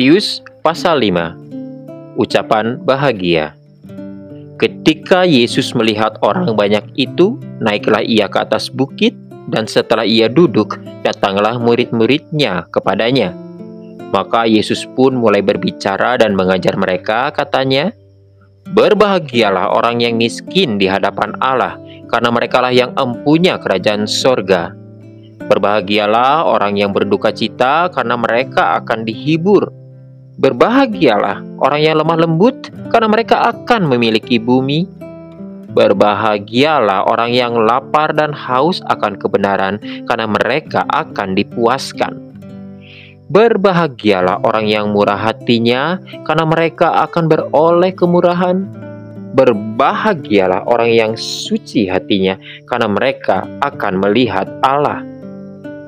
Matius pasal 5 Ucapan bahagia Ketika Yesus melihat orang banyak itu, naiklah ia ke atas bukit, dan setelah ia duduk, datanglah murid-muridnya kepadanya. Maka Yesus pun mulai berbicara dan mengajar mereka, katanya, Berbahagialah orang yang miskin di hadapan Allah, karena merekalah yang empunya kerajaan sorga. Berbahagialah orang yang berduka cita, karena mereka akan dihibur. Berbahagialah orang yang lemah lembut, karena mereka akan memiliki bumi. Berbahagialah orang yang lapar dan haus akan kebenaran, karena mereka akan dipuaskan. Berbahagialah orang yang murah hatinya, karena mereka akan beroleh kemurahan. Berbahagialah orang yang suci hatinya, karena mereka akan melihat Allah.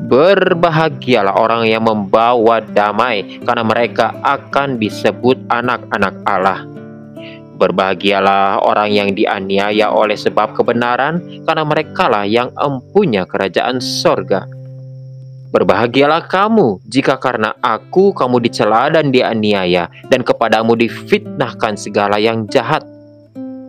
Berbahagialah orang yang membawa damai, karena mereka akan disebut anak-anak Allah. Berbahagialah orang yang dianiaya oleh sebab kebenaran, karena merekalah yang empunya kerajaan sorga. Berbahagialah kamu jika karena aku kamu dicela dan dianiaya, dan kepadamu difitnahkan segala yang jahat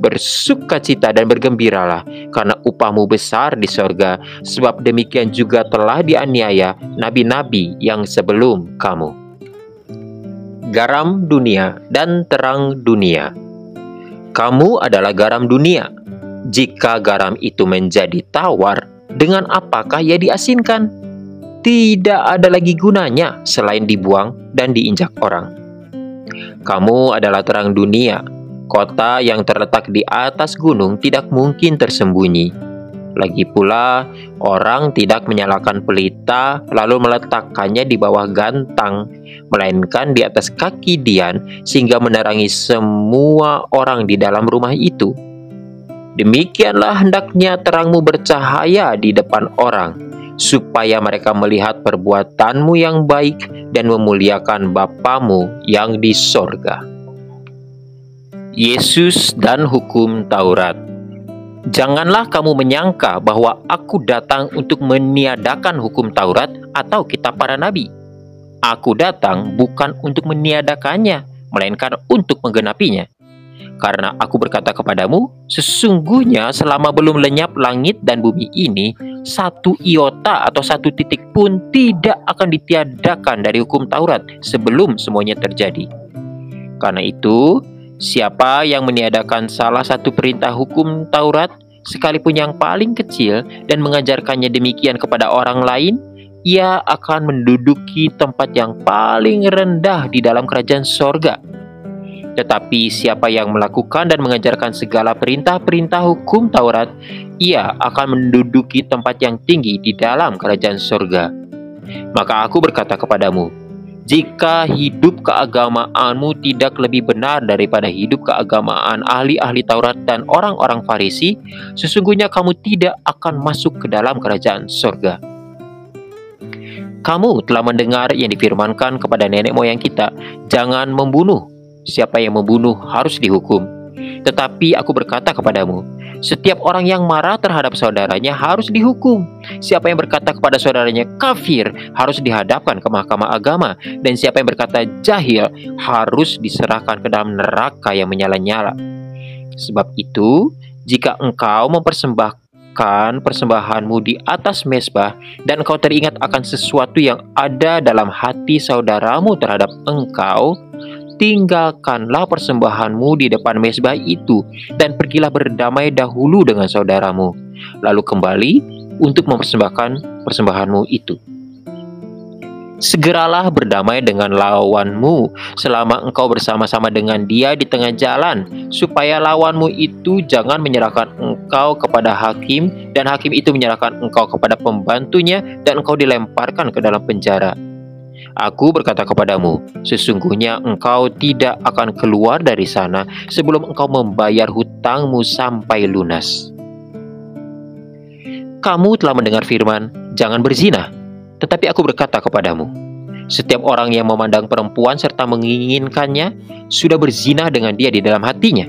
bersukacita dan bergembiralah karena upahmu besar di sorga. Sebab demikian juga telah dianiaya nabi-nabi yang sebelum kamu. Garam dunia dan terang dunia. Kamu adalah garam dunia. Jika garam itu menjadi tawar dengan apakah ia diasinkan? Tidak ada lagi gunanya selain dibuang dan diinjak orang. Kamu adalah terang dunia Kota yang terletak di atas gunung tidak mungkin tersembunyi. Lagi pula, orang tidak menyalakan pelita lalu meletakkannya di bawah gantang, melainkan di atas kaki Dian sehingga menerangi semua orang di dalam rumah itu. Demikianlah hendaknya terangmu bercahaya di depan orang, supaya mereka melihat perbuatanmu yang baik dan memuliakan Bapamu yang di sorga. Yesus dan hukum Taurat. Janganlah kamu menyangka bahwa aku datang untuk meniadakan hukum Taurat atau kitab para nabi. Aku datang bukan untuk meniadakannya, melainkan untuk menggenapinya. Karena aku berkata kepadamu, sesungguhnya selama belum lenyap langit dan bumi ini, satu iota atau satu titik pun tidak akan ditiadakan dari hukum Taurat sebelum semuanya terjadi. Karena itu, Siapa yang meniadakan salah satu perintah hukum Taurat, sekalipun yang paling kecil, dan mengajarkannya demikian kepada orang lain, ia akan menduduki tempat yang paling rendah di dalam kerajaan sorga. Tetapi siapa yang melakukan dan mengajarkan segala perintah-perintah hukum Taurat, ia akan menduduki tempat yang tinggi di dalam kerajaan sorga. Maka aku berkata kepadamu, jika hidup keagamaanmu tidak lebih benar daripada hidup keagamaan ahli-ahli Taurat dan orang-orang Farisi, sesungguhnya kamu tidak akan masuk ke dalam kerajaan surga. Kamu telah mendengar yang difirmankan kepada nenek moyang kita, "Jangan membunuh. Siapa yang membunuh harus dihukum." Tetapi aku berkata kepadamu, setiap orang yang marah terhadap saudaranya harus dihukum. Siapa yang berkata kepada saudaranya kafir harus dihadapkan ke mahkamah agama. Dan siapa yang berkata jahil harus diserahkan ke dalam neraka yang menyala-nyala. Sebab itu, jika engkau mempersembahkan persembahanmu di atas mesbah dan engkau teringat akan sesuatu yang ada dalam hati saudaramu terhadap engkau, tinggalkanlah persembahanmu di depan mesbah itu dan pergilah berdamai dahulu dengan saudaramu, lalu kembali untuk mempersembahkan persembahanmu itu. Segeralah berdamai dengan lawanmu selama engkau bersama-sama dengan dia di tengah jalan, supaya lawanmu itu jangan menyerahkan engkau kepada hakim, dan hakim itu menyerahkan engkau kepada pembantunya, dan engkau dilemparkan ke dalam penjara. Aku berkata kepadamu, sesungguhnya engkau tidak akan keluar dari sana sebelum engkau membayar hutangmu sampai lunas. Kamu telah mendengar firman, "Jangan berzina." Tetapi aku berkata kepadamu, setiap orang yang memandang perempuan serta menginginkannya sudah berzina dengan dia di dalam hatinya.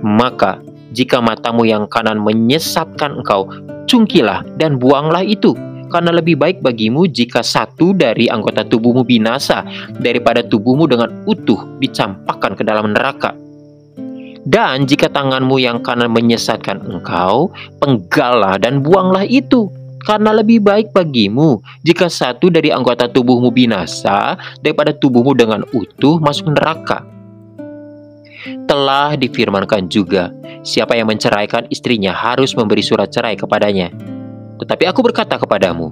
Maka, jika matamu yang kanan menyesatkan engkau, cungkilah dan buanglah itu karena lebih baik bagimu jika satu dari anggota tubuhmu binasa daripada tubuhmu dengan utuh dicampakkan ke dalam neraka. Dan jika tanganmu yang kanan menyesatkan engkau, penggalah dan buanglah itu. Karena lebih baik bagimu jika satu dari anggota tubuhmu binasa daripada tubuhmu dengan utuh masuk neraka. Telah difirmankan juga, siapa yang menceraikan istrinya harus memberi surat cerai kepadanya. Tetapi aku berkata kepadamu,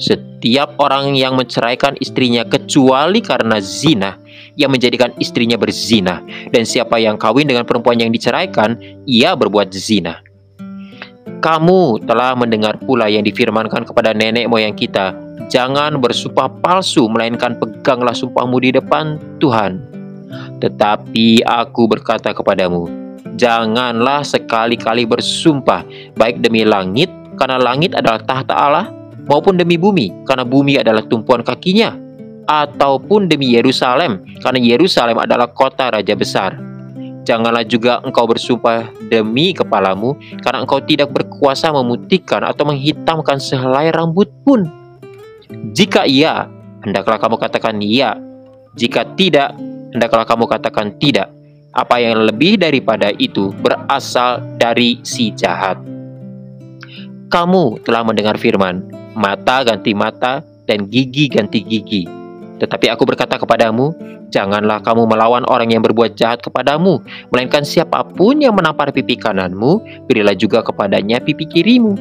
setiap orang yang menceraikan istrinya kecuali karena zina, yang menjadikan istrinya berzina, dan siapa yang kawin dengan perempuan yang diceraikan, ia berbuat zina. Kamu telah mendengar pula yang difirmankan kepada nenek moyang kita, jangan bersumpah palsu, melainkan peganglah sumpahmu di depan Tuhan. Tetapi aku berkata kepadamu, janganlah sekali-kali bersumpah, baik demi langit, karena langit adalah tahta Allah, maupun demi bumi, karena bumi adalah tumpuan kakinya, ataupun demi Yerusalem, karena Yerusalem adalah kota raja besar Janganlah juga engkau bersumpah demi kepalamu, karena engkau tidak berkuasa memutihkan atau menghitamkan sehelai rambut pun. Jika iya, hendaklah kamu katakan iya. Jika tidak, hendaklah kamu katakan tidak. Apa yang lebih daripada itu berasal dari si jahat. Kamu telah mendengar firman, mata ganti mata dan gigi ganti gigi. Tetapi aku berkata kepadamu, Janganlah kamu melawan orang yang berbuat jahat kepadamu, melainkan siapa pun yang menampar pipi kananmu, berilah juga kepadanya pipi kirimu.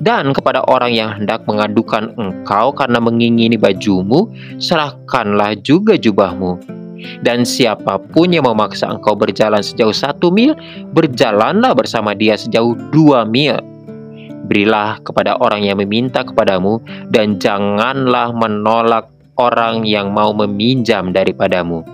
Dan kepada orang yang hendak mengadukan engkau karena mengingini bajumu, serahkanlah juga jubahmu. Dan siapa pun yang memaksa engkau berjalan sejauh satu mil, berjalanlah bersama dia sejauh dua mil. Berilah kepada orang yang meminta kepadamu, dan janganlah menolak orang yang mau meminjam daripadamu.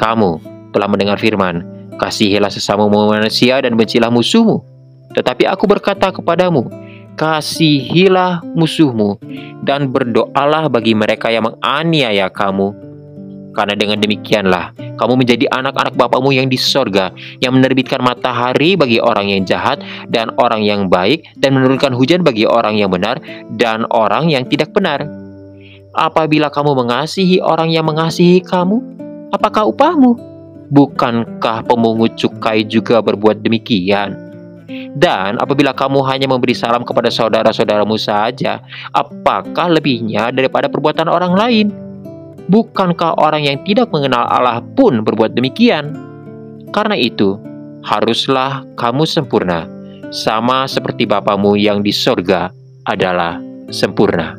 Kamu telah mendengar firman, kasihilah sesama manusia dan bencilah musuhmu. Tetapi aku berkata kepadamu, kasihilah musuhmu dan berdoalah bagi mereka yang menganiaya kamu. Karena dengan demikianlah kamu menjadi anak-anak Bapamu yang di sorga, yang menerbitkan matahari bagi orang yang jahat dan orang yang baik, dan menurunkan hujan bagi orang yang benar dan orang yang tidak benar. Apabila kamu mengasihi orang yang mengasihi kamu, apakah upahmu? Bukankah pemungut cukai juga berbuat demikian? Dan apabila kamu hanya memberi salam kepada saudara-saudaramu saja, apakah lebihnya daripada perbuatan orang lain? Bukankah orang yang tidak mengenal Allah pun berbuat demikian? Karena itu, haruslah kamu sempurna, sama seperti Bapamu yang di sorga adalah sempurna.